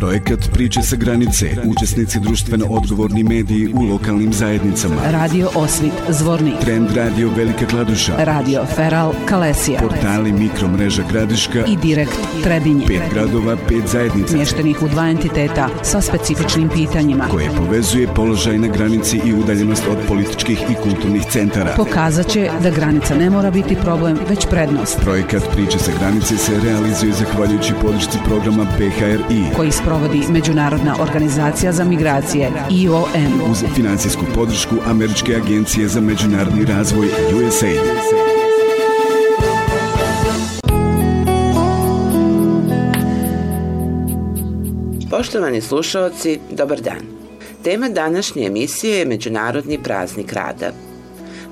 Projekat Priče sa granice, učesnici društveno odgovorni mediji u lokalnim zajednicama. Radio Osvit, Zvornik. Trend Radio Velika Kladuša. Radio Feral, Kalesija. Portali Mikromreža Gradiška. I Direkt, Trebinje. Pet gradova, pet zajednica. Mještenih u dva entiteta sa specifičnim pitanjima. Koje povezuje položaj na granici i udaljenost od političkih i kulturnih centara. Pokazat će da granica ne mora biti problem, već prednost. Projekat Priče sa granice se realizuje zahvaljujući podršci programa BHRI. Koji sprovodi Međunarodna organizacija za migracije IOM. Uz financijsku podršku Američke agencije za međunarodni razvoj USAID. Poštovani slušalci, dobar dan. Tema današnje emisije je Međunarodni praznik rada.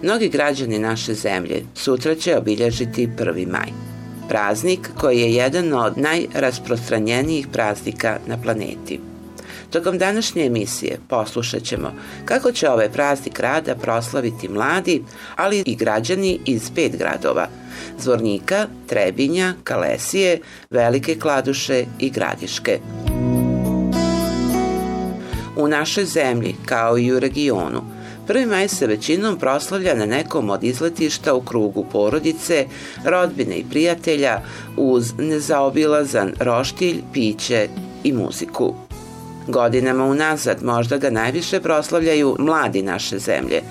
Mnogi građani naše zemlje sutra će obilježiti 1. maj. Praznik koji je jedan od najrasprostranjenijih praznika na planeti. Tokom današnje emisije poslušat ćemo kako će ovaj praznik rada proslaviti mladi, ali i građani iz pet gradova – Zvornika, Trebinja, Kalesije, Velike Kladuše i Gradiške. U našoj zemlji, kao i u regionu, 1. maj se većinom proslavlja na nekom od izletišta u krugu porodice, rodbine i prijatelja uz nezaobilazan roštilj, piće i muziku. Godinama unazad možda ga najviše proslavljaju mladi naše zemlje,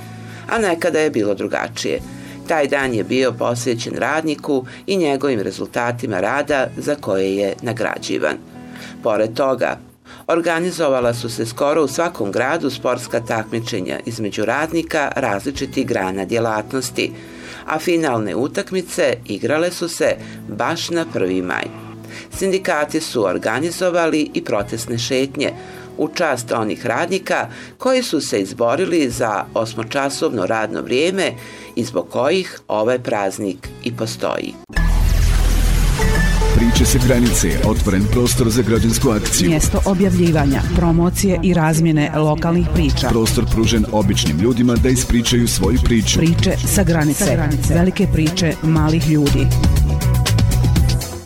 a nekada je bilo drugačije. Taj dan je bio posvećen radniku i njegovim rezultatima rada za koje je nagrađivan. Pored toga, organizovala su se skoro u svakom gradu sportska takmičenja između radnika različitih grana djelatnosti, a finalne utakmice igrale su se baš na 1. maj. Sindikati su organizovali i protestne šetnje u čast onih radnika koji su se izborili za osmočasovno radno vrijeme i zbog kojih ovaj praznik i postoji. Priče se granice, otvoren prostor za građansku akciju. Mjesto objavljivanja, promocije i razmjene lokalnih priča. Prostor pružen običnim ljudima da ispričaju svoju priču. Priče sa granice, sa granice. velike priče malih ljudi.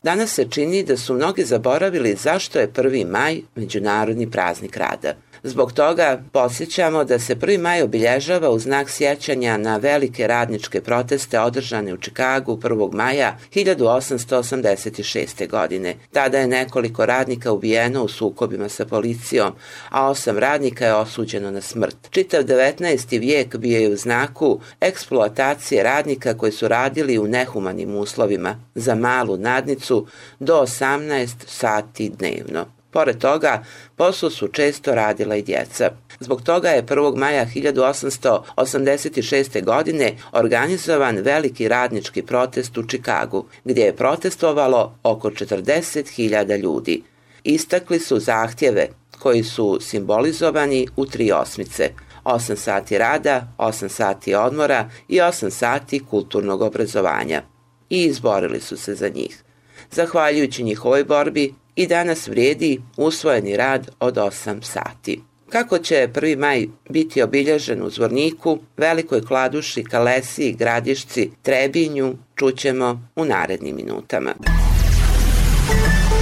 Danas se čini da su mnogi zaboravili zašto je 1. maj Međunarodni praznik rada. Zbog toga posjećamo da se 1. maj obilježava u znak sjećanja na velike radničke proteste održane u Čikagu 1. maja 1886. godine. Tada je nekoliko radnika ubijeno u sukobima sa policijom, a osam radnika je osuđeno na smrt. Čitav 19. vijek bio je u znaku eksploatacije radnika koji su radili u nehumanim uslovima za malu nadnicu do 18 sati dnevno. Pored toga, posao su često radila i djeca. Zbog toga je 1. maja 1886. godine organizovan veliki radnički protest u Čikagu, gdje je protestovalo oko 40.000 ljudi. Istakli su zahtjeve koji su simbolizovani u tri osmice. 8 sati rada, 8 sati odmora i 8 sati kulturnog obrazovanja. I izborili su se za njih. Zahvaljujući njihovoj borbi, i danas vrijedi usvojeni rad od 8 sati. Kako će 1. maj biti obilježen u Zvorniku, Velikoj Kladuši, Kalesiji, Gradišci, Trebinju, čućemo u narednim minutama.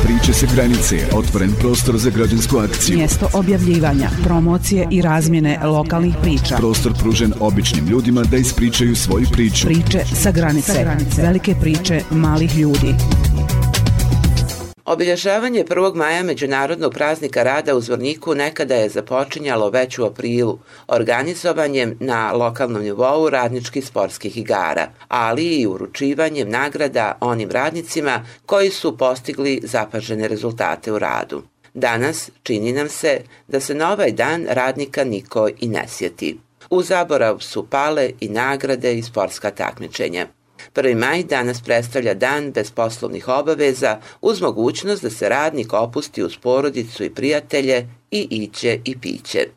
Priče se granice, otvoren prostor za građansku akciju. Mjesto objavljivanja, promocije i razmjene lokalnih priča. Prostor pružen običnim ljudima da ispričaju svoju priču. Priče sa granice, sa granice. velike priče malih ljudi. Obilježavanje 1. maja Međunarodnog praznika rada u Zvorniku nekada je započinjalo već u aprilu organizovanjem na lokalnom nivou radničkih sportskih igara, ali i uručivanjem nagrada onim radnicima koji su postigli zapažene rezultate u radu. Danas čini nam se da se na ovaj dan radnika niko i ne sjeti. U zaborav su pale i nagrade i sportska takmičenja. 1. maj danas predstavlja dan bez poslovnih obaveza uz mogućnost da se radnik opusti uz porodicu i prijatelje i iće i piće.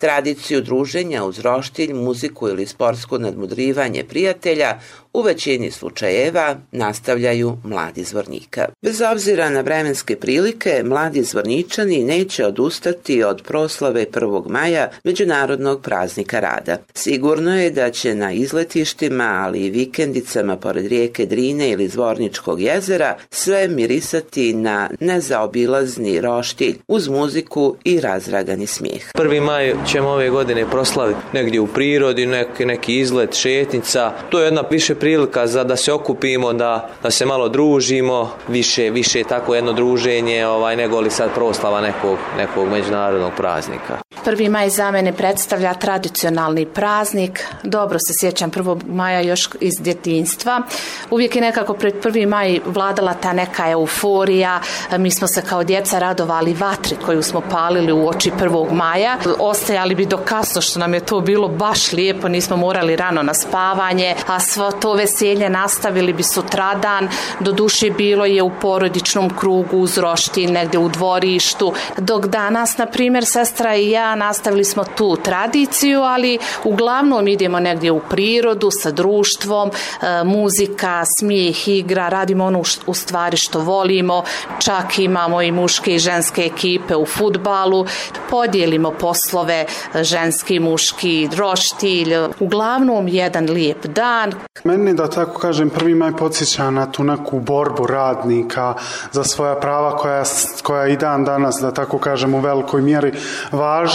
Tradiciju druženja uz roštilj, muziku ili sportsko nadmudrivanje prijatelja u većini slučajeva nastavljaju mladi zvornika. Bez obzira na vremenske prilike, mladi zvorničani neće odustati od proslave 1. maja Međunarodnog praznika rada. Sigurno je da će na izletištima, ali i vikendicama pored rijeke Drine ili Zvorničkog jezera sve mirisati na nezaobilazni roštilj uz muziku i razragani smijeh. 1. maj ćemo ove godine proslaviti negdje u prirodi, neki, neki izlet, šetnica. To je jedna više prilika za da se okupimo, da, da se malo družimo, više, više tako jedno druženje ovaj, nego li sad proslava nekog, nekog međunarodnog praznika. 1. maj za mene predstavlja tradicionalni praznik. Dobro se sjećam 1. maja još iz djetinstva. Uvijek je nekako pred 1. maj vladala ta neka euforija. Mi smo se kao djeca radovali vatri koju smo palili u oči 1. maja. Ostajali bi do kasno što nam je to bilo baš lijepo. Nismo morali rano na spavanje, a svo to veselje nastavili bi sutradan. Do duše bilo je u porodičnom krugu uz roštin, negde u dvorištu. Dok danas, na primjer, sestra i ja nastavili smo tu tradiciju, ali uglavnom idemo negdje u prirodu sa društvom, e, muzika, smijeh, igra, radimo ono u stvari što volimo, čak imamo i muške i ženske ekipe u futbalu, podijelimo poslove e, ženski, muški, roštilj, uglavnom jedan lijep dan. Meni da tako kažem prvi maj podsjeća na tu neku borbu radnika za svoja prava koja, koja i dan danas da tako kažem u velikoj mjeri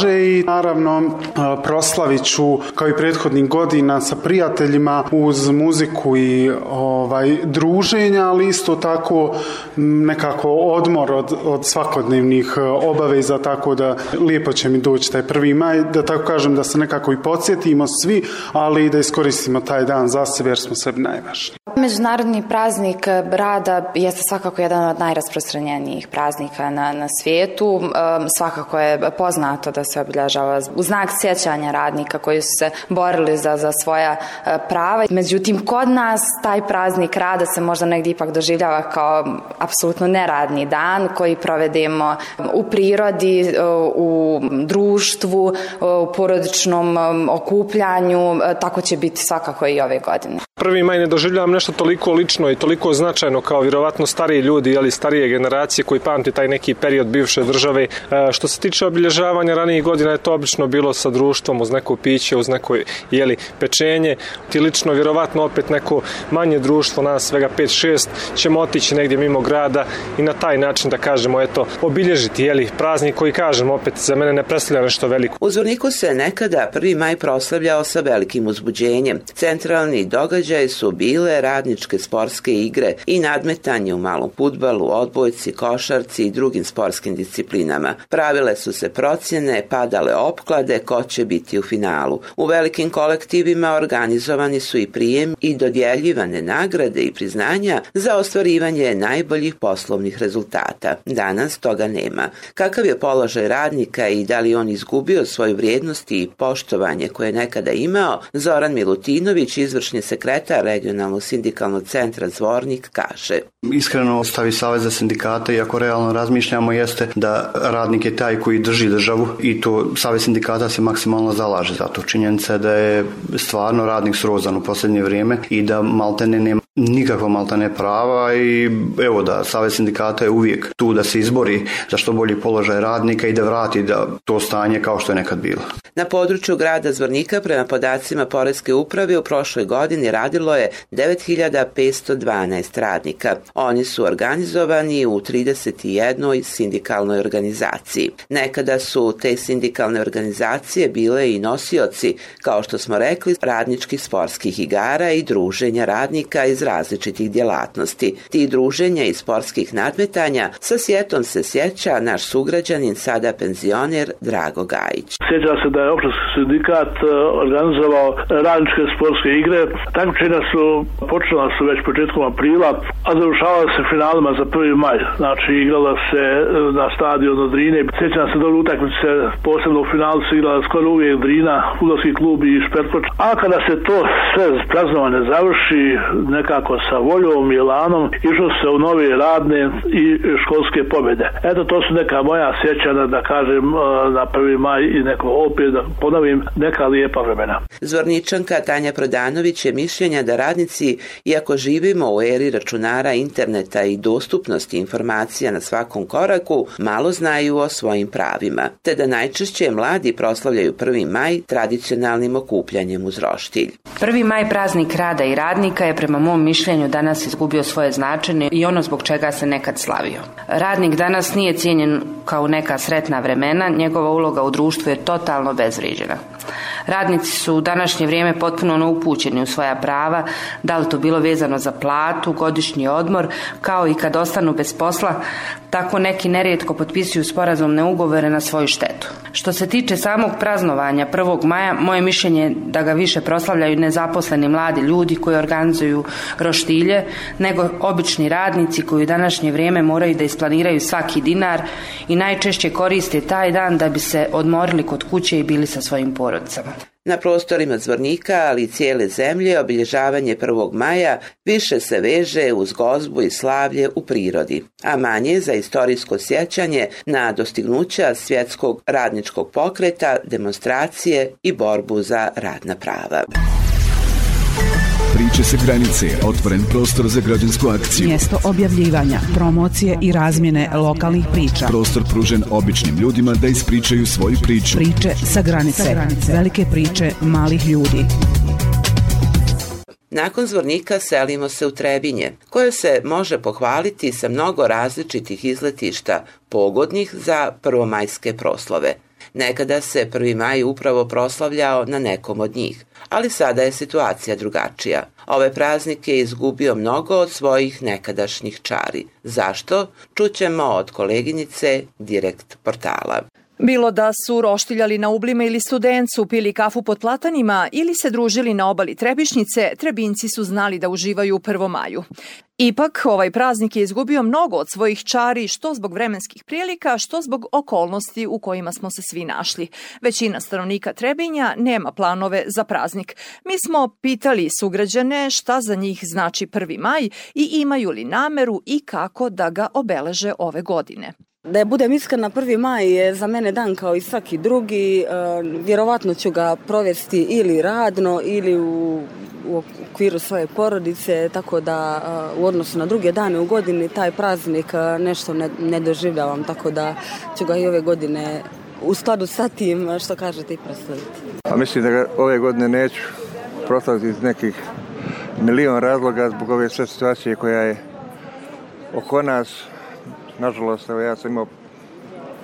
plaže i naravno e, proslavit ću kao i prethodnih godina sa prijateljima uz muziku i ovaj druženja, ali isto tako nekako odmor od, od svakodnevnih e, obaveza, tako da lijepo će mi doći taj prvi maj, da tako kažem da se nekako i podsjetimo svi, ali i da iskoristimo taj dan za sebe jer smo sebi najvažniji. Međunarodni praznik e, rada jeste svakako jedan od najrasprostranjenijih praznika na, na svijetu. Svakako je poznato da se obilježava u znak sjećanja radnika koji su se borili za, za svoja e, prava. Međutim, kod nas taj praznik rada se možda negdje ipak doživljava kao apsolutno neradni dan koji provedemo u prirodi, e, u društvu, e, u porodičnom okupljanju. Tako će biti svakako i ove godine. Prvi maj ne doživljavam nešto toliko lično i toliko značajno kao vjerovatno stariji ljudi, ali starije generacije koji pamti taj neki period bivše države. E, što se tiče obilježavanja ranijih godina je to obično bilo sa društvom uz neko piće, uz neko jeli, pečenje. Ti lično vjerovatno opet neko manje društvo, nas svega 5-6, ćemo otići negdje mimo grada i na taj način da kažemo, eto, obilježiti jeli, praznik koji kažem opet za mene ne predstavlja nešto veliko. U Zvorniku se nekada 1. maj proslavljao sa velikim uzbuđenjem. Centralni događaj su bile radničke sportske igre i nadmetanje u malom futbalu, odbojci, košarci i drugim sportskim disciplinama. Pravile su se procjene, padale opklade ko će biti u finalu. U velikim kolektivima organizovani su i prijem i dodjeljivane nagrade i priznanja za ostvarivanje najboljih poslovnih rezultata. Danas toga nema. Kakav je položaj radnika i da li on izgubio svoju vrijednost i poštovanje koje nekada imao, Zoran Milutinović, izvršni sekretar regionalnog sindikalnog centra Zvornik, kaže. Iskreno stavi Saveza sindikata, i ako realno razmišljamo, jeste da radnik je taj koji drži državu i to Savez sindikata se maksimalno zalaže za to. Činjenica da je stvarno radnik srozan u posljednje vrijeme i da maltene nema nikakva maltene prava i evo da Savez sindikata je uvijek tu da se izbori za što bolji položaj radnika i da vrati da to stanje kao što je nekad bilo. Na području grada Zvornika prema podacima Poreske uprave u prošloj godini radilo je 9512 radnika. Oni su organizovani u 31. sindikalnoj organizaciji. Nekada su te sindikalne organizacije bile i nosioci, kao što smo rekli, radničkih sportskih igara i druženja radnika iz različitih djelatnosti. Ti druženja i sportskih nadmetanja sa sjetom se sjeća naš sugrađanin, sada penzioner Drago Gajić. Sjeća se da je opštinski sindikat e, organizovao radničke sportske igre. Takmičenja su počela su već početkom aprila, a završavala se finalima za 1. maj. Znači igrala se e, na stadionu Drine. Sjećam se dobro utakmice, posebno u finalu se igrala skoro uvijek Drina, futbolski klub i Šperkoč. A kada se to sve praznovanje završi, neka nekako sa voljom i lanom išlo se u nove radne i školske pobjede. Eto, to su neka moja sjećana, da kažem, na prvi maj i neko opet, da ponovim, neka lijepa vremena. Zvorničanka Tanja Prodanović je mišljenja da radnici, iako živimo u eri računara, interneta i dostupnosti informacija na svakom koraku, malo znaju o svojim pravima, te da najčešće mladi proslavljaju 1. maj tradicionalnim okupljanjem uz roštilj. 1. maj praznik rada i radnika je prema mom mišljenju danas izgubio svoje značenje i ono zbog čega se nekad slavio. Radnik danas nije cijenjen kao neka sretna vremena, njegova uloga u društvu je totalno bezvriđena. Radnici su u današnje vrijeme potpuno neupućeni u svoja prava, da li to bilo vezano za platu, godišnji odmor, kao i kad ostanu bez posla, tako neki nerijetko potpisuju sporazumne ugovore na svoju štetu. Što se tiče samog praznovanja 1. maja, moje mišljenje je da ga više proslavljaju nezaposleni mladi ljudi koji organizuju roštilje, nego obični radnici koji u današnje vrijeme moraju da isplaniraju svaki dinar i najčešće koriste taj dan da bi se odmorili kod kuće i bili sa svojim porodicama. Na prostorima Zvornika, ali i cijele zemlje, obilježavanje 1. maja više se veže uz gozbu i slavlje u prirodi, a manje za istorijsko sjećanje na dostignuća svjetskog radničkog pokreta, demonstracije i borbu za radna prava. Priče se granice, otvoren prostor za građansku akciju. Mjesto objavljivanja, promocije i razmjene lokalnih priča. Prostor pružen običnim ljudima da ispričaju svoju priču. Priče sa granice, sa granice. velike priče malih ljudi. Nakon zvornika selimo se u Trebinje, koje se može pohvaliti sa mnogo različitih izletišta pogodnih za prvomajske proslove. Nekada se 1. maj upravo proslavljao na nekom od njih, ali sada je situacija drugačija. Ove praznike je izgubio mnogo od svojih nekadašnjih čari. Zašto? Čućemo od koleginice direkt portala. Bilo da su roštiljali na ublima ili studencu, pili kafu pod platanima ili se družili na obali Trebišnjice, Trebinci su znali da uživaju u 1. Ipak, ovaj praznik je izgubio mnogo od svojih čari, što zbog vremenskih prilika, što zbog okolnosti u kojima smo se svi našli. Većina stanovnika Trebinja nema planove za praznik. Mi smo pitali sugrađane šta za njih znači 1. maj i imaju li nameru i kako da ga obeleže ove godine. Da je budem iskrena, 1. maj je za mene dan kao i svaki drugi. E, vjerovatno ću ga provesti ili radno ili u, u okviru svoje porodice, tako da e, u odnosu na druge dane u godini taj praznik e, nešto ne, ne doživljavam, tako da ću ga i ove godine u skladu sa tim što kažete i proslaviti. A mislim da ga ove godine neću proslaviti iz nekih milion razloga zbog ove sve situacije koja je oko nas, nažalost, evo, ja sam imao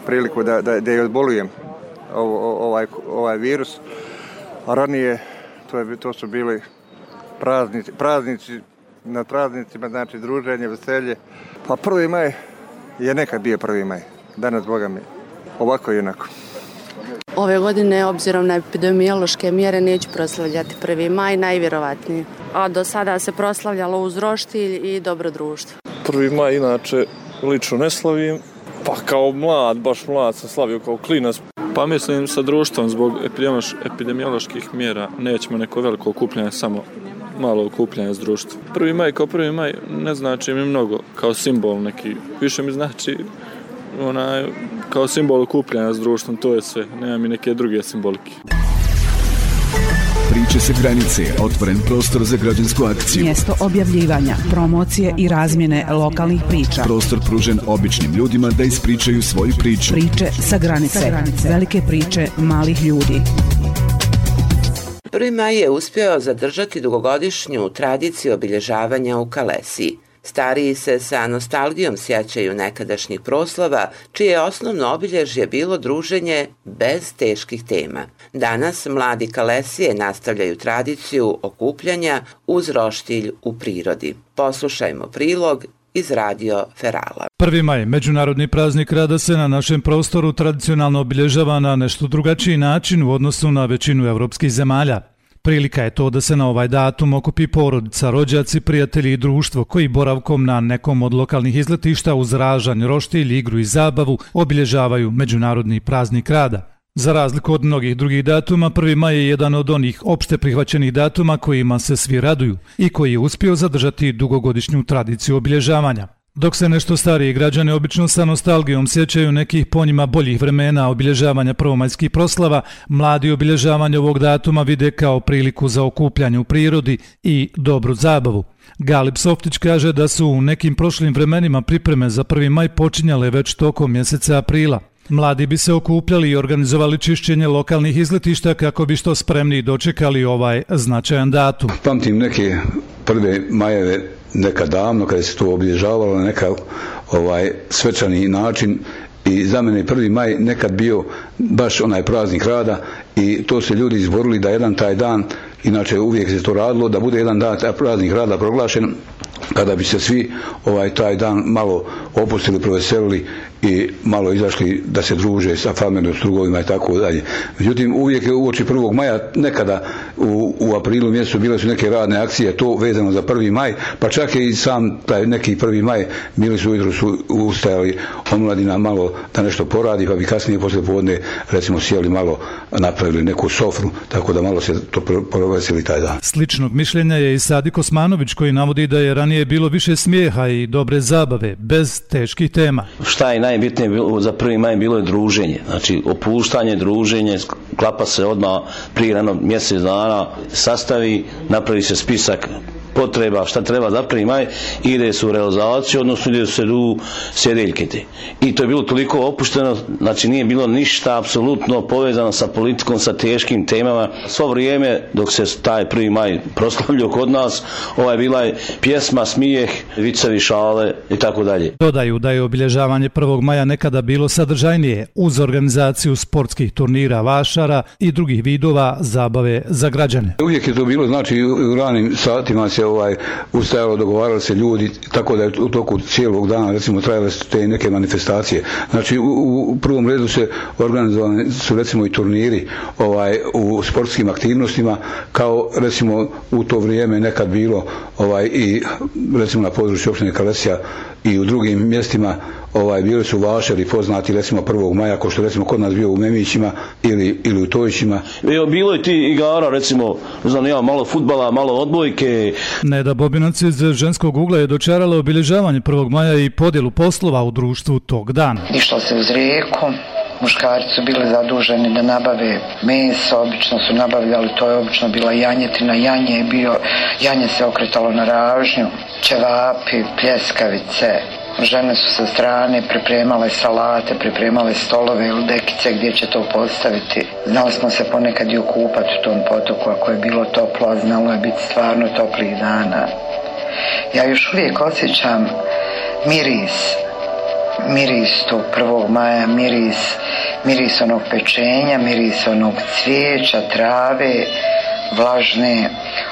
priliku da, da, da je odbolujem ovo, ovaj, ovaj virus. A ranije to, je, to su bili praznici, praznici na praznicima, znači druženje, veselje. Pa prvi maj je nekad bio prvi maj. Danas, Boga mi, ovako i onako. Ove godine, obzirom na epidemiološke mjere, neću proslavljati prvi maj, najvjerovatniji. A do sada se proslavljalo uz roštilj i dobro društvo. Prvi maj, inače, lično ne slavim. Pa kao mlad, baš mlad sam slavio kao klinac. Pa mislim sa društvom zbog epidemioloških mjera nećemo neko veliko okupljanje, samo malo okupljanje s društvom. Prvi maj kao prvi maj ne znači mi mnogo kao simbol neki. Više mi znači onaj, kao simbol okupljanja s društvom, to je sve. Nema mi neke druge simbolike. Priče se granice, otvoren prostor za građansku akciju. Mjesto objavljivanja, promocije i razmjene lokalnih priča. Prostor pružen običnim ljudima da ispričaju svoju priču. Priče sa granice, sa granice. velike priče malih ljudi. 1. maj je uspio zadržati dugogodišnju tradiciju obilježavanja u Kalesiji. Stariji se sa nostalgijom sjećaju nekadašnjih proslava, čije osnovno obilježje bilo druženje bez teških tema. Danas mladi kalesije nastavljaju tradiciju okupljanja uz roštilj u prirodi. Poslušajmo prilog iz radio Ferala. 1. maj, međunarodni praznik rada se na našem prostoru tradicionalno obilježava na nešto drugačiji način u odnosu na većinu evropskih zemalja. Prilika je to da se na ovaj datum okupi porodica, rođaci, prijatelji i društvo koji boravkom na nekom od lokalnih izletišta uz ražanj, roštilj, igru i zabavu obilježavaju Međunarodni praznik rada. Za razliku od mnogih drugih datuma, 1. maj je jedan od onih opšte prihvaćenih datuma kojima se svi raduju i koji je uspio zadržati dugogodišnju tradiciju obilježavanja. Dok se nešto stariji građani obično sa nostalgijom sjećaju nekih po njima boljih vremena obilježavanja prvomajskih proslava, mladi obilježavanje ovog datuma vide kao priliku za okupljanje u prirodi i dobru zabavu. Galip Softić kaže da su u nekim prošlim vremenima pripreme za 1. maj počinjale već tokom mjeseca aprila. Mladi bi se okupljali i organizovali čišćenje lokalnih izletišta kako bi što spremni dočekali ovaj značajan datum. Pamtim neke prve majeve nekad davno kada se to obilježavalo na neka ovaj svečani način. I za mene prvi maj nekad bio baš onaj praznik rada i to se ljudi izborili da jedan taj dan inače uvijek se to radilo da bude jedan dan taj praznik rada proglašen kada bi se svi ovaj taj dan malo opustili, proveselili i malo izašli da se druže sa familijom, strugovima i tako dalje. Međutim, uvijek je uoči 1. maja, nekada u, u aprilu mjesecu bile su neke radne akcije, to vezano za 1. maj, pa čak i sam taj neki 1. maj bili su ujutro su ustajali omladina malo da nešto poradi, pa bi kasnije posle povodne recimo sjeli malo napravili neku sofru, tako da malo se to provesili taj dan. Sličnog mišljenja je i Sadi Kosmanović koji navodi da je ranije bilo više smijeha i dobre zabave, bez teških tema. Šta je najbitnije bilo, za prvi maj bilo je druženje. Znači, opuštanje, druženje, klapa se odmah prije rano mjesec dana, sastavi, napravi se spisak potreba, šta treba za prvi maj, ide se u realizaciju, odnosno ide se u sjedeljke te. I to je bilo toliko opušteno, znači nije bilo ništa apsolutno povezano sa politikom, sa teškim temama. Svo vrijeme dok se taj prvi maj proslavljio kod nas, ovaj bila je pjesma, smijeh, vicevi, šale i tako dalje. Dodaju da je obilježavanje 1. maja nekada bilo sadržajnije uz organizaciju sportskih turnira vašara i drugih vidova zabave za građane. Uvijek je to bilo, znači u ranim satima se se ovaj ustajalo, dogovarali se ljudi, tako da je u toku cijelog dana recimo trajale su te neke manifestacije. Znači u, u prvom redu se organizovani su recimo i turniri ovaj u sportskim aktivnostima kao recimo u to vrijeme nekad bilo ovaj i recimo na području opštine Kalesija i u drugim mjestima ovaj bili su vašeri poznati recimo 1. maja ko što recimo kod nas bio u Memićima ili ili u Tojićima. Evo bilo je ti igara recimo znam ja malo fudbala, malo odbojke. Neda Bobinac iz ženskog ugla je dočarala obilježavanje 1. maja i podjelu poslova u društvu tog dana. Išlo se uz rijeku, muškarci su bili zaduženi da nabave meso, obično su nabavljali, to je obično bila janjetina, janje je bio, janje se okretalo na ražnju, ćevapi, pljeskavice, žene su sa strane pripremale salate, pripremale stolove ili dekice gdje će to postaviti. Znali smo se ponekad i okupati u tom potoku ako je bilo toplo, a znalo je biti stvarno toplih dana. Ja još uvijek osjećam miris, miris tog 1. maja, miris, miris onog pečenja, miris onog cvijeća, trave, vlažne,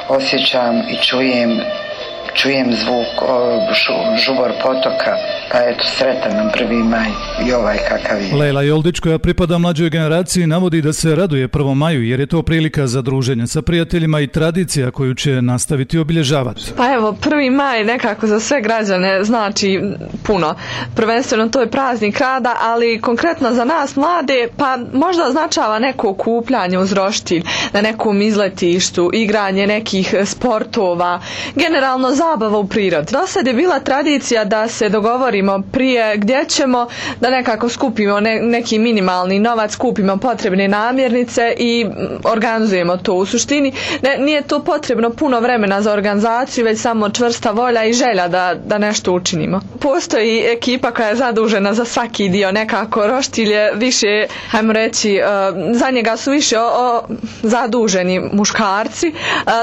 osjećam i čujem čujem zvuk o, šu, žubor potoka, pa eto, sretan nam prvi maj i ovaj kakav je. Lejla Joldić, koja pripada mlađoj generaciji, navodi da se raduje prvom maju, jer je to prilika za druženje sa prijateljima i tradicija koju će nastaviti obilježavati. Pa evo, prvi maj nekako za sve građane znači puno. Prvenstveno to je praznik rada, ali konkretno za nas mlade, pa možda označava neko okupljanje uz roštilj, na nekom izletištu, igranje nekih sportova, generalno zabava u prirodi. Do sad je bila tradicija da se dogovorimo prije gdje ćemo, da nekako skupimo ne, neki minimalni novac, kupimo potrebne namjernice i mm, organizujemo to. U suštini ne, nije to potrebno puno vremena za organizaciju, već samo čvrsta volja i želja da, da nešto učinimo. Postoji ekipa koja je zadužena za svaki dio, nekako roštilje više, hajmo reći, e, za njega su više o, o, zaduženi muškarci, e,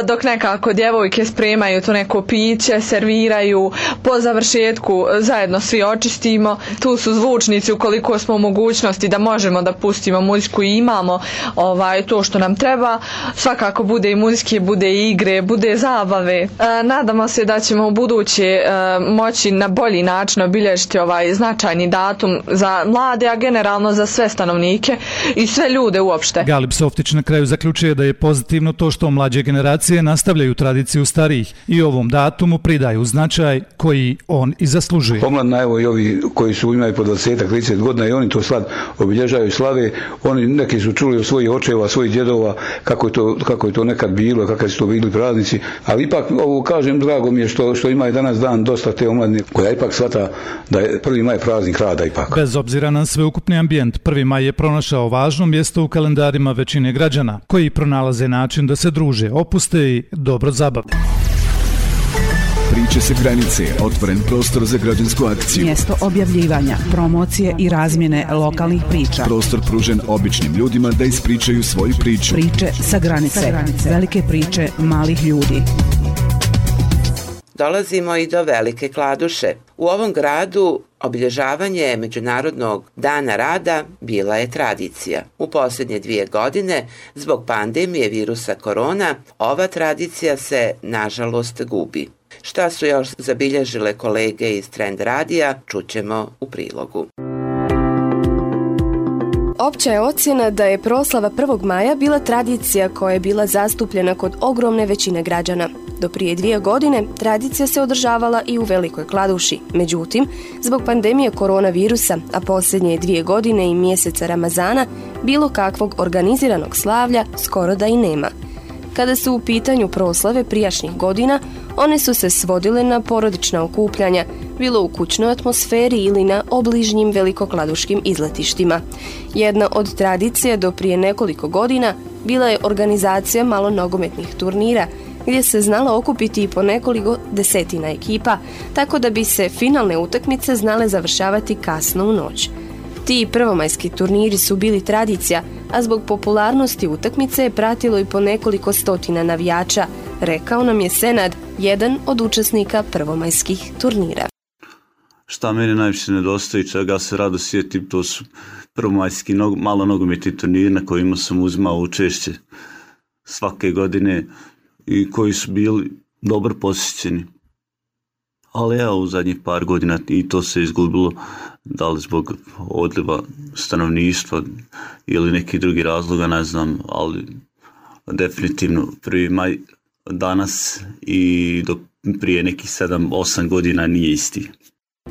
dok nekako djevojke spremaju to neko piće piće serviraju. Po završetku e, zajedno svi očistimo. Tu su zvučnici ukoliko smo u mogućnosti da možemo da pustimo muziku i imamo ovaj to što nam treba. Svakako bude i muzike bude i igre bude zabave. E, nadamo se da ćemo u buduće e, moći na bolji način obilježiti ovaj značajni datum za mlade a generalno za sve stanovnike i sve ljude uopšte. Galip Softić na kraju zaključuje da je pozitivno to što mlađe generacije nastavljaju tradiciju starijih i ovom datu datumu pridaju značaj koji on i zaslužuje. Pomladna, evo i ovi koji su imaju po 20-30 godina i oni to slad obilježaju slave, oni neki su čuli od svojih očeva, svojih djedova kako je to, kako je to nekad bilo, kakvi su to bili praznici, ali ipak ovo kažem drago mi je što, što ima i danas dan dosta te omladine koja ipak svata da je prvi maj praznik rada ipak. Bez obzira na sveukupni ambijent, prvi maj je pronašao važno mjesto u kalendarima većine građana, koji pronalaze način da se druže, opuste i dobro zabave. Priče se granice, otvoren prostor za građansku akciju. Mjesto objavljivanja, promocije i razmjene lokalnih priča. Prostor pružen običnim ljudima da ispričaju svoju priču. Priče sa granice, sa granice. velike priče malih ljudi. Dolazimo i do Velike Kladuše. U ovom gradu obilježavanje Međunarodnog dana rada bila je tradicija. U posljednje dvije godine, zbog pandemije virusa korona, ova tradicija se, nažalost, gubi. Šta su još zabilježile kolege iz Trend Radija, čućemo u prilogu. Opća je ocjena da je proslava 1. maja bila tradicija koja je bila zastupljena kod ogromne većine građana. Do prije dvije godine tradicija se održavala i u Velikoj Kladuši. Međutim, zbog pandemije koronavirusa, a posljednje dvije godine i mjeseca Ramazana, bilo kakvog organiziranog slavlja skoro da i nema. Kada su u pitanju proslave prijašnjih godina, one su se svodile na porodična okupljanja, bilo u kućnoj atmosferi ili na obližnjim velikokladuškim izletištima. Jedna od tradicija do prije nekoliko godina bila je organizacija malo nogometnih turnira, gdje se znalo okupiti i po nekoliko desetina ekipa, tako da bi se finalne utakmice znale završavati kasno u noć. Ti prvomajski turniri su bili tradicija, a zbog popularnosti utakmice je pratilo i po nekoliko stotina navijača, rekao nam je Senad, jedan od učesnika prvomajskih turnira. Šta meni najviše nedostaje čega se rado sjetim, to su prvomajski nog, malo nogometni turniri na kojima sam uzmao učešće svake godine i koji su bili dobro posjećeni. Ali evo u zadnjih par godina i to se izgubilo da li zbog odliva stanovništva ili neki drugi razloga, ne znam, ali definitivno prvi maj danas i do prije nekih 7-8 godina nije isti.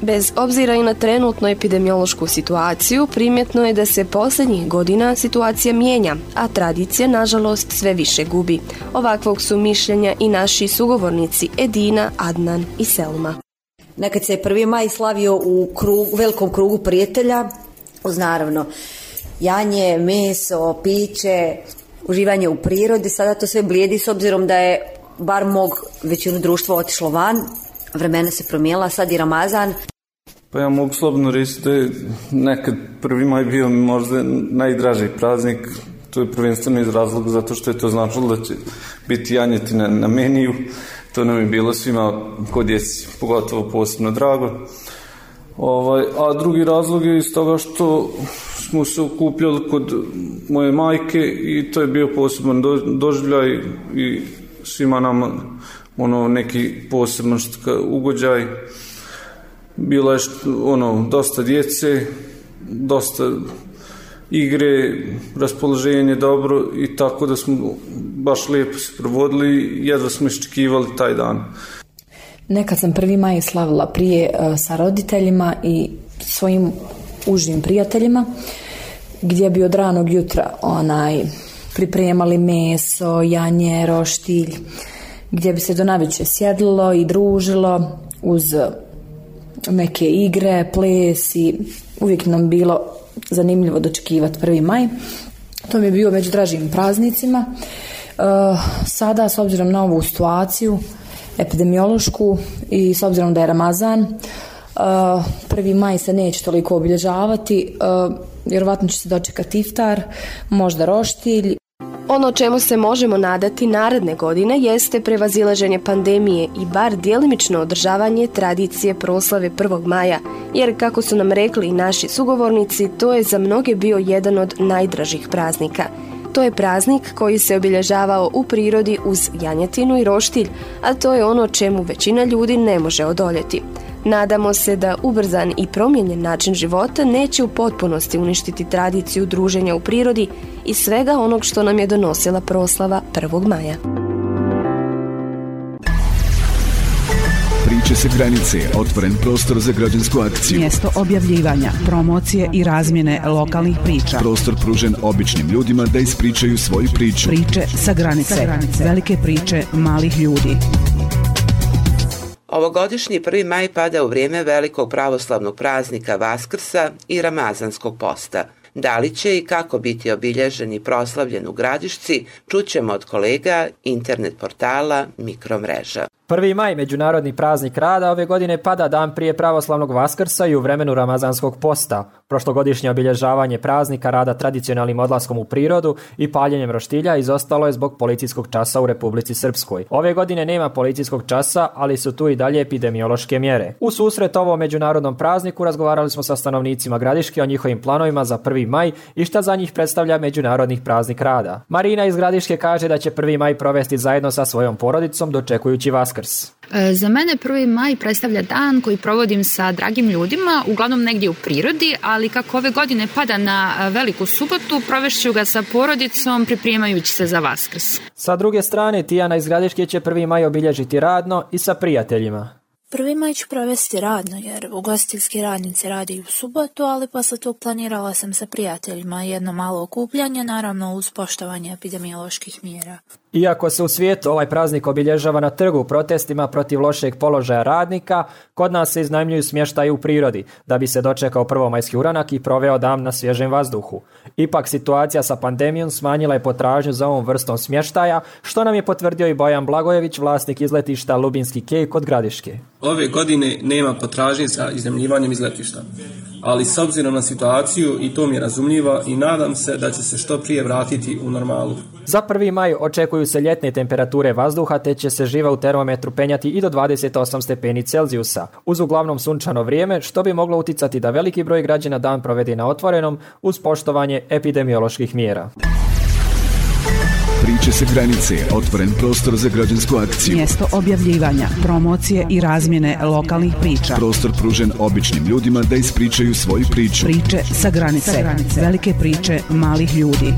Bez obzira i na trenutnu epidemiološku situaciju, primjetno je da se posljednjih godina situacija mijenja, a tradicija, nažalost, sve više gubi. Ovakvog su mišljenja i naši sugovornici Edina, Adnan i Selma. Nekad se je maj slavio u krugu, velikom krugu prijatelja, uz naravno janje, meso, piće, uživanje u prirodi. Sada to sve blijedi s obzirom da je bar mog većinu društva otišlo van, vremena se promijela, sad i Ramazan. Pa ja mogu slobno reći da je nekad prvi maj bio možda najdraži praznik, to je prvenstveno iz razloga zato što je to značilo da će biti janjetina na meniju, to nam je bilo svima kod djeci, pogotovo posebno drago. Ovaj, a drugi razlog je iz toga što smo se okupljali kod moje majke i to je bio poseban doživljaj i svima nam ono neki poseban ugođaj. Bilo je što, ono, dosta djece, dosta igre, raspoloženje dobro i tako da smo baš lijepo se provodili jedva smo iščekivali taj dan. Nekad sam prvi maj slavila prije e, sa roditeljima i svojim užim prijateljima gdje bi od ranog jutra onaj pripremali meso, janje, roštilj, gdje bi se do naviće sjedlo i družilo uz neke igre, ples i uvijek nam bilo zanimljivo dočekivati 1. maj. To mi je bio među dražim praznicima. E, sada, s obzirom na ovu situaciju, epidemiološku i s obzirom da je Ramazan, eh, e, 1. maj se neće toliko obilježavati, e, vjerovatno će se dočekati iftar, možda roštilj. Ono čemu se možemo nadati naredne godine jeste prevazilaženje pandemije i bar djelimično održavanje tradicije proslave 1. maja, jer kako su nam rekli naši sugovornici, to je za mnoge bio jedan od najdražih praznika. To je praznik koji se obilježavao u prirodi uz janjetinu i roštilj, a to je ono čemu većina ljudi ne može odoljeti. Nadamo se da ubrzan i promijenjen način života neće u potpunosti uništiti tradiciju druženja u prirodi i svega onog što nam je donosila proslava 1. maja. Priče se granice, otvoren prostor za građansku akciju. Mjesto objavljivanja, promocije i razmjene lokalnih priča. Prostor pružen običnim ljudima da ispričaju svoju priču. Priče sa granice, sa granice. velike priče malih ljudi. Ovogodišnji 1. maj pada u vrijeme velikog pravoslavnog praznika Vaskrsa i Ramazanskog posta. Da li će i kako biti obilježen i proslavljen u Gradišci, čućemo od kolega internet portala Mikromreža. 1. maj, međunarodni praznik rada, ove godine pada dan prije pravoslavnog Vaskrsa i u vremenu Ramazanskog posta. Prošlogodišnje obilježavanje praznika rada tradicionalnim odlaskom u prirodu i paljenjem roštilja izostalo je zbog policijskog časa u Republici Srpskoj. Ove godine nema policijskog časa, ali su tu i dalje epidemiološke mjere. U susret ovom međunarodnom prazniku razgovarali smo sa stanovnicima Gradiške o njihovim planovima za 1. maj i šta za njih predstavlja međunarodni praznik rada. Marina iz Gradiške kaže da će 1. maj provesti zajedno sa svojom porodicom dočekujući Vaskrs. E, za mene 1. maj predstavlja dan koji provodim sa dragim ljudima, uglavnom negdje u prirodi, ali kako ove godine pada na veliku subotu, provešću ga sa porodicom pripremajući se za Vaskrs. Sa druge strane, Tijana iz Gradiške će 1. maj obilježiti radno i sa prijateljima. Prvi maj ću provesti radno jer ugostiteljski radnici radi u subotu, ali posle tog planirala sam sa prijateljima jedno malo okupljanje, naravno uz poštovanje epidemioloških mjera. Iako se u svijetu ovaj praznik obilježava na trgu protestima protiv lošeg položaja radnika, kod nas se iznajmljuju smještaje u prirodi, da bi se dočekao prvomajski uranak i proveo dam na svježem vazduhu. Ipak situacija sa pandemijom smanjila je potražnju za ovom vrstom smještaja, što nam je potvrdio i Bojan Blagojević, vlasnik izletišta Lubinski kej kod Gradiške. Ove godine nema potražnje za iznajmljivanjem izletišta ali s obzirom na situaciju i to mi je razumljiva i nadam se da će se što prije vratiti u normalu. Za 1. maj očekuju se ljetne temperature vazduha te će se živa u termometru penjati i do 28 stepeni Celzijusa. Uz uglavnom sunčano vrijeme što bi moglo uticati da veliki broj građana dan provede na otvorenom uz poštovanje epidemioloških mjera. Priče se granice, otvoren prostor za građansku akciju. Mjesto objavljivanja, promocije i razmjene lokalnih priča. Prostor pružen običnim ljudima da ispričaju svoju priču. Priče sa granice, sa granice. velike priče malih ljudi.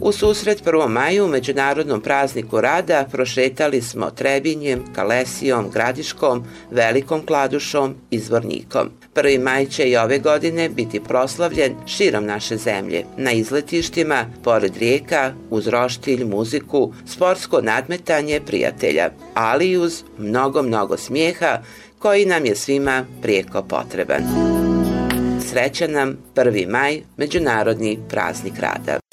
U susret 1. maju, Međunarodnom prazniku rada, prošetali smo Trebinjem, Kalesijom, Gradiškom, Velikom Kladušom i Zvornikom. Prvi maj će i ove godine biti proslavljen širom naše zemlje, na izletištima, pored rijeka, uz roštilj, muziku, sportsko nadmetanje prijatelja, ali i uz mnogo, mnogo smijeha koji nam je svima prijeko potreban. Srećan nam 1. maj, Međunarodni praznik rada.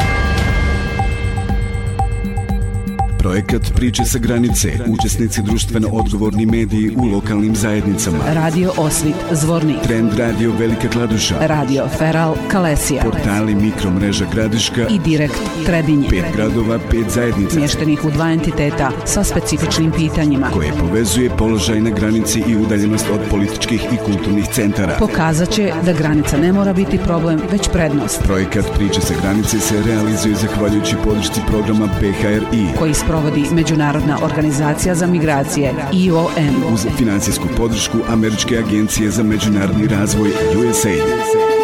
Projekat Priče sa granice, učesnici društveno odgovorni mediji u lokalnim zajednicama. Radio Osvit, Zvornik. Trend Radio Velika Kladuša. Radio Feral, Kalesija. Portali Mikromreža Gradiška. I Direkt, Trebinje. Pet gradova, pet zajednica. Mještenih u dva entiteta sa specifičnim pitanjima. Koje povezuje položaj na granici i udaljenost od političkih i kulturnih centara. Pokazat će da granica ne mora biti problem, već prednost. Projekat Priče sa granice se realizuje zahvaljujući podršci programa PHRI. Koji provodi Međunarodna organizacija za migracije IOM uz financijsku podršku Američke agencije za međunarodni razvoj USAID.